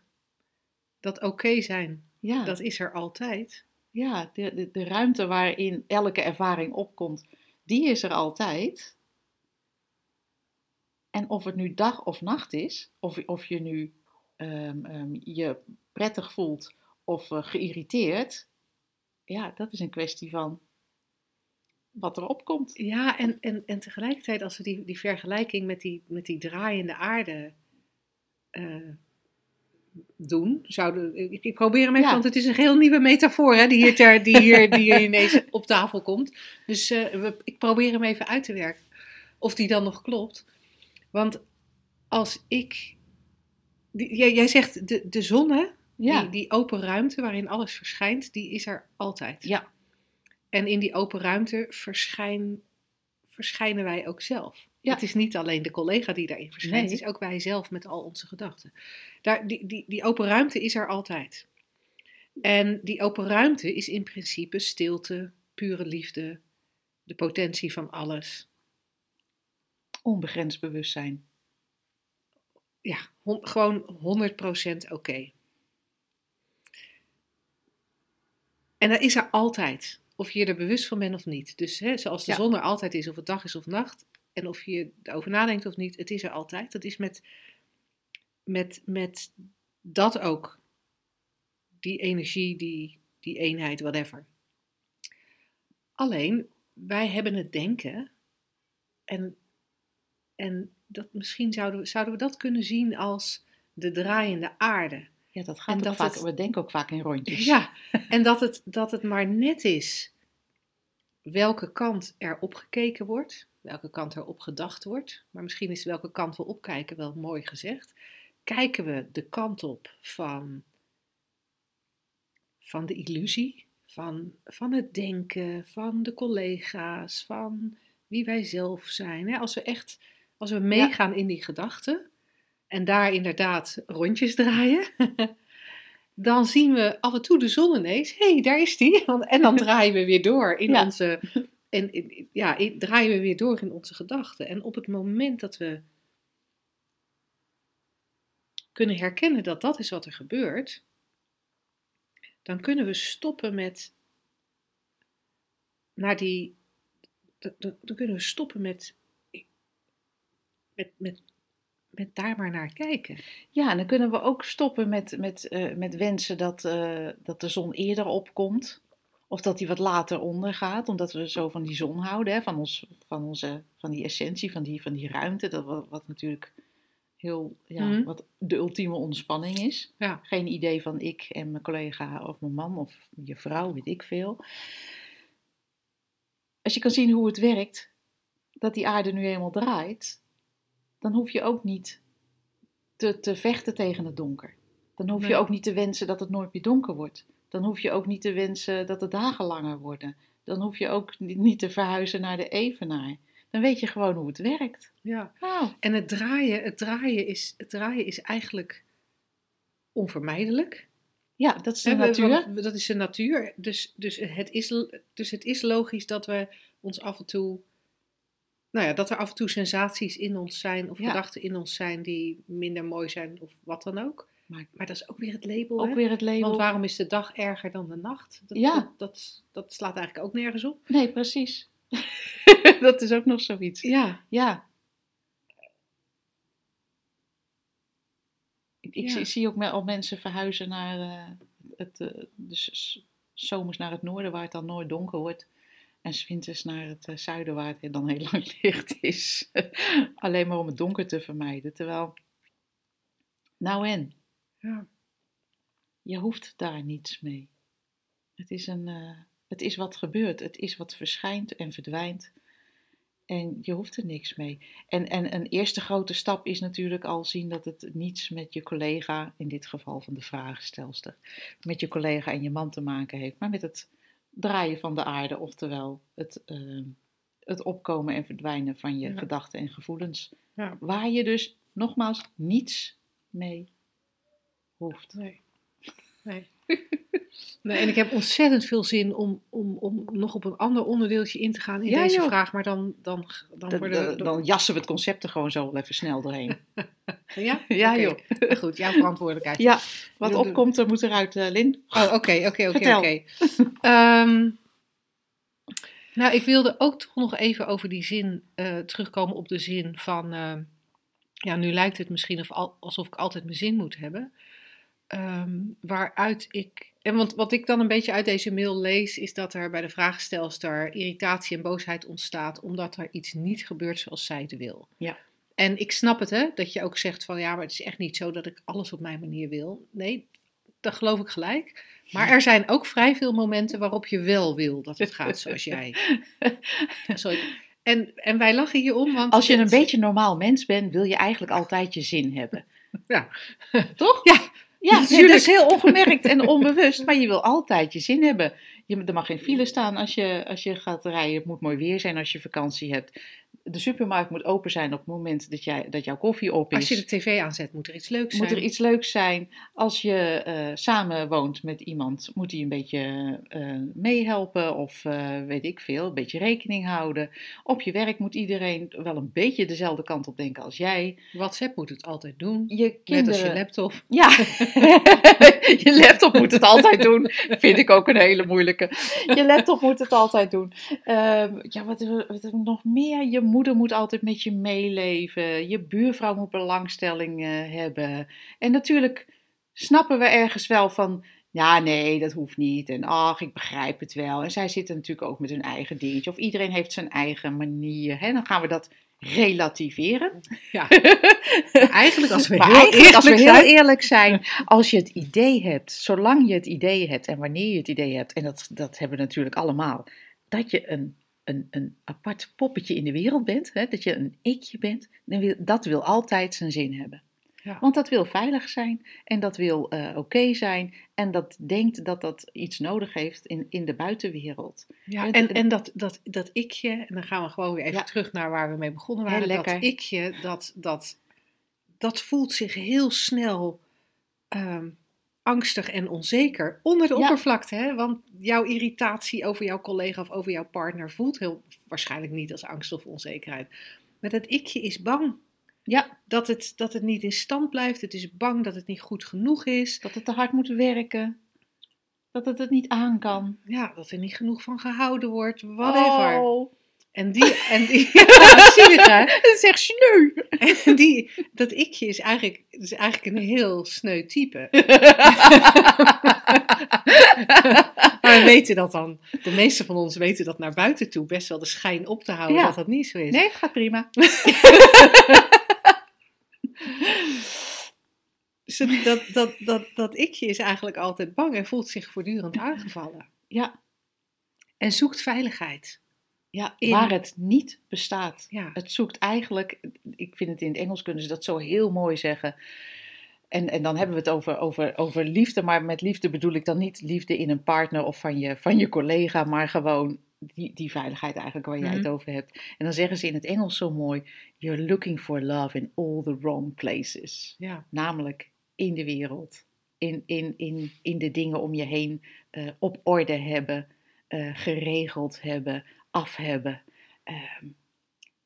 Dat oké zijn, ja, dat is er altijd. ja de, de, de ruimte waarin elke ervaring opkomt, die is er altijd. En of het nu dag of nacht is, of, of je nu ehm, ehm, je prettig voelt of eh, geïrriteerd, ja, dat is een kwestie van wat er opkomt. Ja, en, en, en tegelijkertijd als we die, die vergelijking met die, met die draaiende aarde eh, doen, zouden, ik, ik probeer hem even, Ja. want het is een heel nieuwe metafoor hè, die, hier ter, die, hier, die hier <laughs> ineens op tafel komt. Dus eh, we, ik probeer hem even uit te werken, of die dan nog klopt. Want als ik, die, jij, jij zegt de, de zon hè, Ja, die, die open ruimte waarin alles verschijnt, die is er altijd. ja, En in die open ruimte verschijn, verschijnen wij ook zelf. Ja. Het is niet alleen de collega die daarin verschijnt, Nee. het is ook wij zelf met al onze gedachten. Daar, die, die, die open ruimte is er altijd. En die open ruimte is in principe stilte, pure liefde, de potentie van alles. Onbegrensd bewustzijn. Ja, hon- gewoon 100% oké. En dat is er altijd. Of je er bewust van bent of niet. Dus hè, zoals de Ja. zon er altijd is, of het dag is of nacht. En of je erover nadenkt of niet, het is er altijd. Dat is met, met, met dat ook. Die energie, die, die eenheid, whatever. Alleen, wij hebben het denken. En, en dat, misschien zouden we, zouden we dat kunnen zien als de draaiende aarde. Ja, dat gaat En ook dat vaak. het- We denken ook vaak in rondjes. Ja, <laughs> en dat het, dat het maar net is welke kant er opgekeken wordt, welke kant er op gedacht wordt. Maar misschien is welke kant we opkijken wel mooi gezegd. Kijken we de kant op van, van de illusie, van, van het denken, van de collega's, van wie wij zelf zijn. Als we echt, als we meegaan in die gedachten en daar inderdaad rondjes draaien, <laughs> dan zien we af en toe de zon ineens. Hé, hey, daar is die. <laughs> En dan <laughs> draaien we weer door in Ja. onze. En, ja, draaien we weer door in onze gedachten. En op het moment dat we kunnen herkennen dat dat is wat er gebeurt, dan kunnen we stoppen met naar die. Dan kunnen we stoppen met, met, met, met daar maar naar kijken. Ja, en dan kunnen we ook stoppen met, met, eh, met wensen dat, eh, dat de zon eerder opkomt. Of dat die wat later ondergaat, omdat we zo van die zon houden, hè, van, ons, van, onze, van die essentie, van die, van die ruimte. Dat wat, wat natuurlijk heel, ja, Mhm. wat de ultieme ontspanning is. Ja. Geen idee van ik en mijn collega of mijn man of je vrouw, weet ik veel. Als je kan zien hoe het werkt, dat die aarde nu eenmaal draait, dan hoef je ook niet te, te vechten tegen het donker. Dan hoef je Nee. ook niet te wensen dat het nooit meer donker wordt. Dan hoef je ook niet te wensen dat de dagen langer worden. Dan hoef je ook ni- niet te verhuizen naar de evenaar. Dan weet je gewoon hoe het werkt. Ja. Oh, En het draaien, het draaien, is, het draaien is eigenlijk onvermijdelijk. ja, dat is de natuur. want Dat is de natuur. Dus, dus, het is, dus het is logisch dat we ons af en toe. Nou ja, dat er af en toe sensaties in ons zijn of Ja. gedachten in ons zijn die minder mooi zijn of wat dan ook. Maar- Maar, dat is ook weer het label. Ook hè? weer het label. Want waarom is de dag erger dan de nacht? Dat, Ja. dat, dat, dat slaat eigenlijk ook nergens op. Nee, precies. <laughs> dat is ook nog zoiets. Ja, Ja. Ik, Ja. zie, zie ook al mensen verhuizen naar eh, het, dus zomers naar het noorden, waar het dan nooit donker wordt. En winters naar het eh, zuiden, waar het dan heel lang <laughs> licht is. Alleen maar om het donker te vermijden. Terwijl, nou en, ja. je hoeft daar niets mee. Het is, een, eh, het is wat gebeurt. Het is wat verschijnt en verdwijnt. En je hoeft er niks mee. En, en een eerste grote stap is natuurlijk al zien dat het niets met je collega, in dit geval van de vragenstelster, met je collega en je man te maken heeft, maar met het draaien van de aarde, oftewel het, eh, het opkomen en verdwijnen van je Ja. gedachten en gevoelens. Ja. Waar je dus nogmaals niets mee hoeft. Nee. Nee. <laughs> nee. En ik heb ontzettend veel zin om, om, om nog op een ander onderdeeltje in te gaan in Ja, deze joh. vraag. Maar dan, dan, dan, Dan, worden dan, dan jassen we het concept er gewoon zo wel even snel doorheen. <laughs> Ja? <laughs> Ja, joh. Maar Goed, jouw verantwoordelijkheid. Ja, wat Doe- doe. opkomt, er moet eruit, eh Lin. Oh, oké, oké, oké. Ehm, Nou, ik wilde ook toch nog even over die zin eh, terugkomen op de zin van, eh, ja, nu lijkt het misschien of al- alsof ik altijd mijn zin moet hebben. Ehm, waaruit ik, en want wat ik dan een beetje uit deze mail lees, is dat er bij de vraagstelster irritatie en boosheid ontstaat, omdat er iets niet gebeurt zoals zij het wil. Ja. En ik snap het, hè, dat je ook zegt van, ja, maar het is echt niet zo dat ik alles op mijn manier wil. Nee, dat geloof ik gelijk. Maar er zijn ook vrij veel momenten waarop je wel wil dat het gaat zoals jij. <laughs> Sorry. En, en wij lachen hierom, want... Als je een het- beetje normaal mens bent, wil je eigenlijk altijd je zin hebben. Ja. Toch? Ja, Ja, <laughs> nee, natuurlijk. dat is heel ongemerkt en onbewust, maar je wil altijd je zin hebben. Je, er mag geen file staan als je, als je gaat rijden. Het moet mooi weer zijn als je vakantie hebt. De supermarkt moet open zijn op het moment dat, jij, dat jouw koffie op is. Als je de tv aanzet, moet er iets leuks Moet zijn. er iets leuks zijn. Als je eh, samen woont met iemand, moet die een beetje eh, meehelpen of eh, weet ik veel, een beetje rekening houden. Op je werk moet iedereen wel een beetje dezelfde kant op denken als jij. WhatsApp moet het altijd doen. Je Net als kinderen... je laptop. Ja, <laughs> je laptop moet het altijd doen. Vind ik ook een hele moeilijke. Je laptop moet het altijd doen. Ehm, ja, wat, wat nog meer? Je moeder moet altijd met je meeleven. Je buurvrouw moet belangstelling eh, hebben. En natuurlijk snappen we ergens wel van. Ja, nee, dat hoeft niet. En ach, ik begrijp het wel. En zij zitten natuurlijk ook met hun eigen dingetje. Of iedereen heeft zijn eigen manier. Hè? Dan gaan we dat relativeren. Ja. Maar <laughs> eigenlijk, als we Maar heel eigenlijk, als we eerlijk heel zijn, eerlijk zijn, als je het idee hebt, zolang je het idee hebt en wanneer je het idee hebt, en dat, dat hebben we natuurlijk allemaal, dat je een, een, een apart poppetje in de wereld bent, hè, dat je een ikje bent, dan wil, dat wil altijd zijn zin hebben. Ja. Want dat wil veilig zijn en dat wil eh, oké zijn en dat denkt dat dat iets nodig heeft in, in de buitenwereld. Ja, en, en dat, dat, dat ikje, en dan gaan we gewoon weer even Ja. terug naar waar we mee begonnen Heel waren. Dat ikje, dat, dat, dat voelt zich heel snel ehm, angstig en onzeker onder de Ja. oppervlakte. Hè? Want jouw irritatie over jouw collega of over jouw partner voelt heel waarschijnlijk niet als angst of onzekerheid. Maar dat ikje is bang Ja, dat het, dat het niet in stand blijft. Het is bang dat het niet goed genoeg is. dat het te hard moet werken, dat het het niet aan kan. Ja, dat er niet genoeg van gehouden wordt. Whatever. Oh, En die, en die ja, zielig hè? dat is echt sneu. En die, dat ikje is eigenlijk, is eigenlijk een heel sneu type. <laughs> maar we weten dat dan, de meeste van ons weten dat naar buiten toe best wel de schijn op te houden Ja. dat dat niet zo is. Nee, gaat prima. <laughs> Dus dat, dat, dat, dat, dat ikje is eigenlijk altijd bang en voelt zich voortdurend <laughs> aangevallen. Ja, En zoekt veiligheid. Ja In- waar het niet bestaat. Ja. Het zoekt eigenlijk, ik vind het in het Engels kunnen ze dat zo heel mooi zeggen. En, en dan hebben we het over, over, over liefde, maar met liefde bedoel ik dan niet liefde in een partner of van je, van je collega, maar gewoon die, die veiligheid eigenlijk waar jij het Mhm. over hebt. En dan zeggen ze in het Engels zo mooi: You're looking for love in all the wrong places. Ja. Namelijk in de wereld, in, in, in, in de dingen om je heen eh, op orde hebben, eh, geregeld hebben, af hebben. Ehm,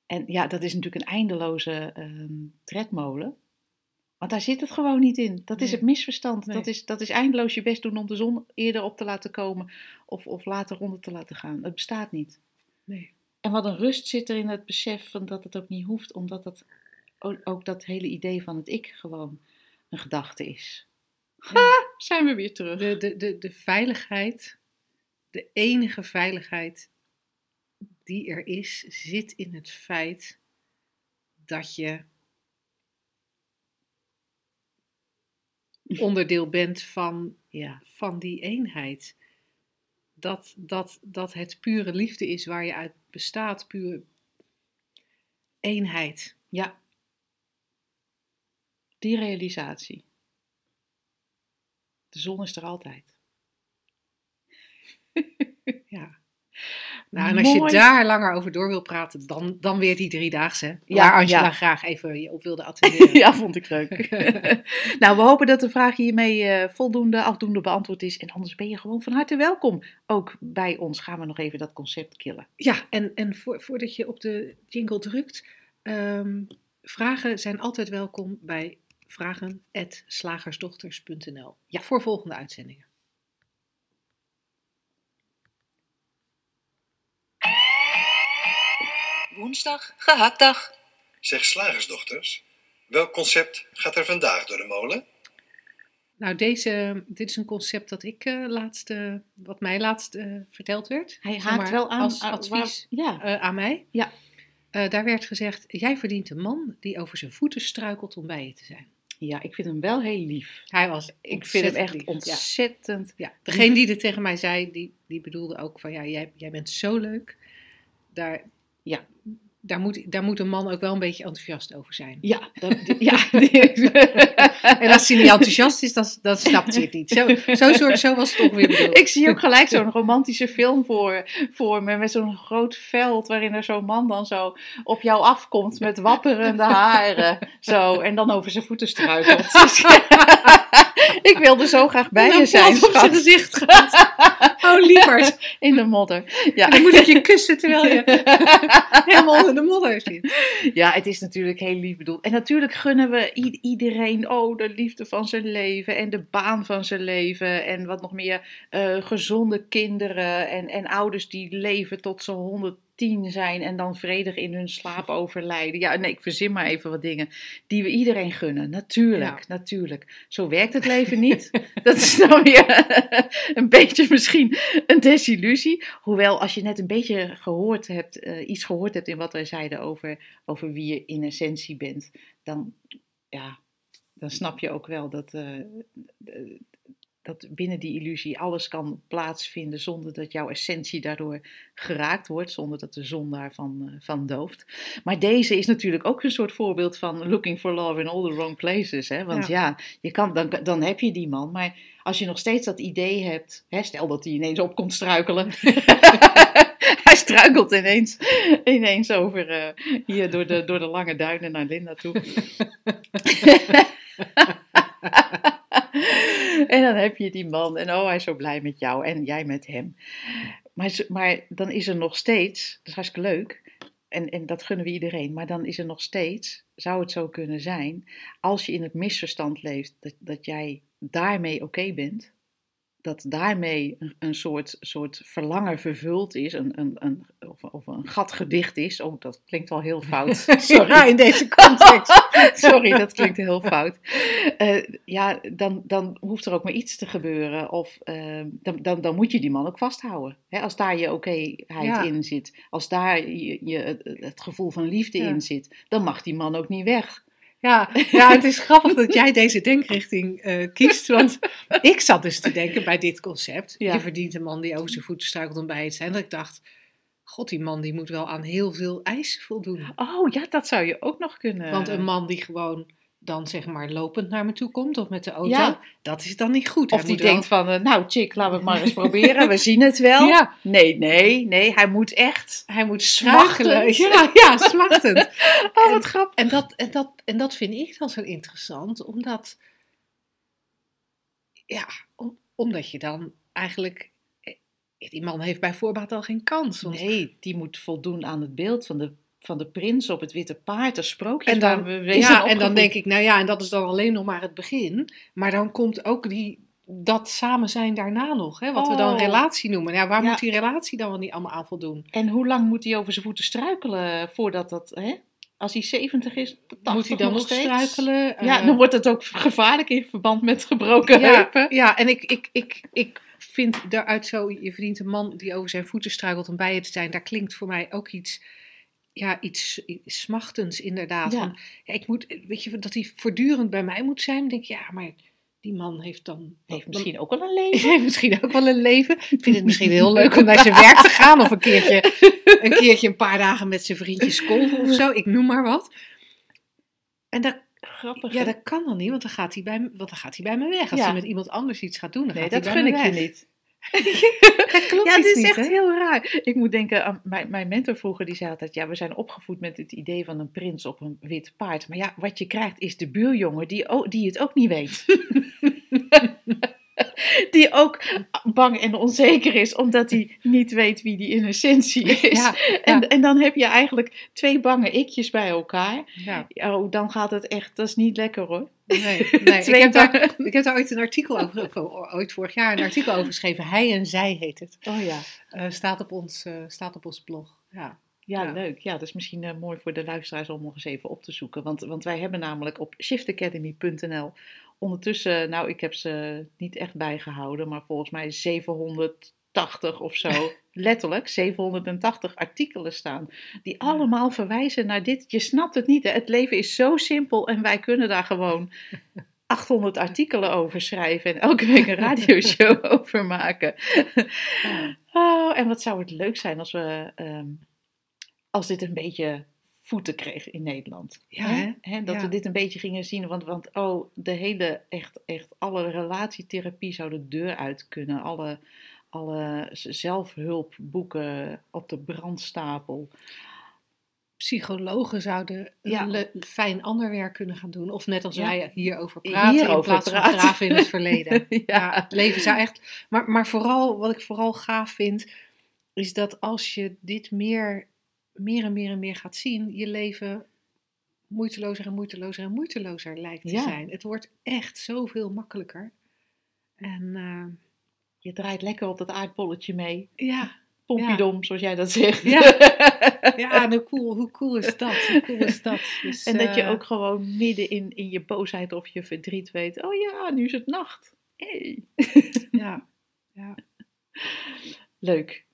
en ja, dat is natuurlijk een eindeloze ehm tredmolen. Want daar zit het gewoon niet in. Dat is het misverstand. Nee. Dat, is, dat is eindeloos je best doen om de zon eerder op te laten komen of, of later onder te laten gaan. Het bestaat niet. Nee. En wat een rust zit er in het besef van dat het ook niet hoeft, omdat het ook, ook dat hele idee van het ik gewoon een gedachte is. Ha, zijn we weer terug. De, de, de, de veiligheid, de enige veiligheid die er is, zit in het feit dat je <laughs> onderdeel bent van, Ja, van die eenheid. Dat, dat, dat het pure liefde is waar je uit bestaat, pure eenheid. ja. Die realisatie. De zon is er altijd. <laughs> Ja. Nou, en als Mooi. je daar langer over door wil praten, dan, dan weer die driedaagse. Ja, waar Angela ja. graag even je op wilde <laughs> attenderen. ja, vond ik leuk. <laughs> nou, we hopen dat de vraag hiermee eh, voldoende, afdoende beantwoord is. En anders ben je gewoon van harte welkom. Ook bij ons gaan we nog even dat concept killen. Ja, en, en voor, voordat je op de jingle drukt, ehm, vragen zijn altijd welkom bij vragen.slagersdochters.nl. Ja, voor volgende uitzendingen. Woensdag, gehaktdag. Zeg slagersdochters, welk concept gaat er vandaag door de molen? Nou, deze, dit is een concept dat ik eh, laatst, wat mij laatst eh, verteld werd. Hij Zeg haakt maar, wel aan als aan- advies waar- ja, eh, aan mij. Ja. Eh, daar werd gezegd, jij verdient een man die over zijn voeten struikelt om bij je te zijn. ja, ik vind hem wel heel lief. Hij was Ik vind hem echt lief. Ja. ontzettend. Ja, degene die dit tegen mij zei, die, die bedoelde ook van ja, jij, jij bent zo leuk. Daar, Ja. daar moet, daar moet een man ook wel een beetje enthousiast over zijn. Ja, <laughs> dat, ja. <laughs> En als hij niet enthousiast is, dan, dan snapt hij het niet. Zo, zo, soort, zo was het toch weer bedoeld. Ik zie ook <laughs> gelijk zo'n romantische film voor, voor me. Met zo'n groot veld waarin er zo'n man dan zo op jou afkomt met wapperende haren. Zo, en dan over zijn voeten struikelt. ik wilde zo graag bij je zijn, op zijn schat. gezicht gaat. <laughs> In de modder. Ja. Dan moet ik je kussen terwijl je <laughs> helemaal onder de modder zit. Ja, het is natuurlijk heel lief bedoeld. En natuurlijk gunnen we iedereen oh, de liefde van zijn leven en de baan van zijn leven. En wat nog meer eh, gezonde kinderen en, en ouders die leven tot ze 110 zijn en dan vredig in hun slaap overlijden. Ja, nee, ik verzin maar even wat dingen die we iedereen gunnen. Natuurlijk, natuurlijk. Zo werkt het leven niet. <laughs> Dat is dan weer <laughs> een beetje misschien een desillusie. Hoewel, als je net een beetje gehoord hebt, eh, iets gehoord hebt in wat wij zeiden over, over wie je in essentie bent, dan, ja, dan snap je ook wel dat, eh, dat binnen die illusie alles kan plaatsvinden zonder dat jouw essentie daardoor geraakt wordt, zonder dat de zon daarvan eh, van dooft. Maar deze is natuurlijk ook een soort voorbeeld van looking for love in all the wrong places. Hè? Want ja, je kan, dan, dan heb je die man, maar als je nog steeds dat idee hebt, hè, stel dat hij ineens op komt struikelen. <laughs> hij struikelt ineens, ineens over eh, hier door de, door de lange duinen naar Linda toe. <laughs> <laughs> en dan heb je die man en oh, hij is zo blij met jou en jij met hem. Maar, maar dan is er nog steeds, dat is hartstikke leuk, en, en dat gunnen we iedereen, maar dan is er nog steeds, zou het zo kunnen zijn, als je in het misverstand leeft, dat, dat jij daarmee oké bent, dat daarmee een, soort, soort verlangen vervuld is, een, een, een, of, of een gat gedicht is. Oh, dat klinkt wel heel fout. <laughs> Sorry. Ja, in deze context. <laughs> Sorry, dat klinkt heel fout. Eh, ja, dan, dan hoeft er ook maar iets te gebeuren. Of eh, dan, dan, dan moet je die man ook vasthouden. Hè, als daar je okéheid Ja. in zit. Als daar je, je, het, het gevoel van liefde Ja. in zit. Dan mag die man ook niet weg. Ja, ja, het is grappig dat jij deze denkrichting eh, kiest. Want ik zat dus te denken bij dit concept. Ja. Je verdient een man die over zijn voeten struikelt om bij het zijn. Dat ik dacht, god, die man die moet wel aan heel veel eisen voldoen. Oh ja, dat zou je ook nog kunnen. Want een man die gewoon dan zeg maar lopend naar me toe komt of met de auto, Ja. dat is dan niet goed. Of Hij die wel- denkt van, eh, nou chick, laten we het maar eens <laughs> proberen. We zien het wel. Ja. Nee, nee, nee. Hij moet echt... Hij moet Smachtend. <laughs> Ja, ja, smachtend. <laughs> Oh, wat grappig. En dat, en, dat, en dat vind ik dan zo interessant, omdat, ja, om- omdat je dan eigenlijk, eh, die man heeft bij voorbaat al geen kans. Want, Nee, die moet voldoen aan het beeld van de, van de prins op het witte paard. De sprookjes en dan, we, ja, en dan denk ik, nou ja, en dat is dan alleen nog maar het begin. Maar dan komt ook die, dat samen zijn daarna nog, hè, wat we dan Oh. relatie noemen. Ja, waar Ja. moet die relatie dan wel niet allemaal aan voldoen? En hoe lang moet hij over zijn voeten struikelen voordat dat... Hè? Als hij 70 is, 80 moet hij dan nog steeds? struikelen? Ja, Eh, dan wordt het ook gevaarlijk in verband met gebroken ja, heupen. Ja, en ik, ik, ik, ik vind daaruit zo, je verdient een man die over zijn voeten struikelt om bij je te zijn, daar klinkt voor mij ook iets, ja, iets, iets smachtends inderdaad. Ja. Van, ja, ik moet, weet je, dat hij voortdurend bij mij moet zijn, denk ik, ja, maar die man heeft dan... Heeft dan- misschien ook wel een <laughs> leven. heeft misschien ook wel een leven. Ik vind het misschien heel leuk om naar zijn <laughs> werk te gaan. Of een keertje een, keertje een paar dagen met zijn vriendjes kolven of zo. Ik noem maar wat. En dat, Grappig. ja, hè? dat kan dan niet, want dan gaat hij bij me, want dan gaat hij bij me weg. Als Ja. hij met iemand anders iets gaat doen, dan nee, gaat dat hij gun ik je niet. <laughs> Dat klopt Ja, dit iets is niet, echt hè? heel raar. Ik moet denken aan mijn, mijn mentor vroeger, die zei altijd: Ja, we zijn opgevoed met het idee van een prins op een wit paard. Maar ja, wat je krijgt is de buurjongen die, die het ook niet weet. <laughs> die ook bang en onzeker is, omdat hij niet weet wie die in essentie is. Ja, En, ja. en dan heb je eigenlijk twee bange ikjes bij elkaar. Ja, Oh, dan gaat het echt, dat is niet lekker hoor. nee, nee. <laughs> Ik, heb daar, ik heb daar ooit een artikel over, ooit vorig jaar een artikel over geschreven. Hij en zij heet het. Oh ja. Eh, staat, op ons, eh, staat op ons blog. Ja. Ja, Ja. leuk. Ja, dat is misschien eh, mooi voor de luisteraars om nog eens even op te zoeken. Want, want wij hebben namelijk op shiftacademy.nl ondertussen, nou ik heb ze niet echt bijgehouden, maar volgens mij 780 of zo, <laughs> letterlijk 780 artikelen staan. Die allemaal verwijzen naar dit. Je snapt het niet. Hè? Het leven is zo simpel en wij kunnen daar gewoon <laughs> 800 artikelen over schrijven en elke week een radioshow <laughs> over maken. Oh, en wat zou het leuk zijn als we ehm, als dit een beetje voeten kreeg in Nederland. Ja, Hè? dat Ja. we dit een beetje gingen zien. Want, want oh, de hele, echt, echt alle relatietherapie zou de deur uit kunnen. Alle, alle zelfhulpboeken op de brandstapel. Psychologen zouden Ja. fijn ander werk kunnen gaan doen. Of net als Ja. wij hierover praten in Hierover plaats van praten. graven in het <laughs> verleden. Ja. ja. het leven zou echt... Maar, maar vooral, wat ik vooral gaaf vind, is dat als je dit meer, meer en meer en meer gaat zien, je leven moeitelozer en moeitelozer en moeitelozer lijkt te Ja. zijn. Het wordt echt zoveel makkelijker. En eh, Je draait lekker op dat aardbolletje mee. ja, Pompiedom, zoals jij dat zegt. Ja. <laughs> ja hoe cool, hoe cool is dat? Hoe cool is dat? Dus, En dat je eh, ook gewoon midden in, in je boosheid of je verdriet weet. Oh ja, nu is het nacht. Hey. Ja, ja. <laughs> Leuk.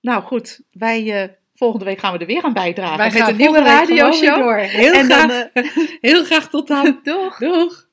Nou goed, wij, eh, volgende week gaan we er weer aan bijdragen. Wij met gaan een nieuwe radioshow. door. Heel, En graag, dan, eh, <laughs> heel graag tot dan. Doeg! Doeg!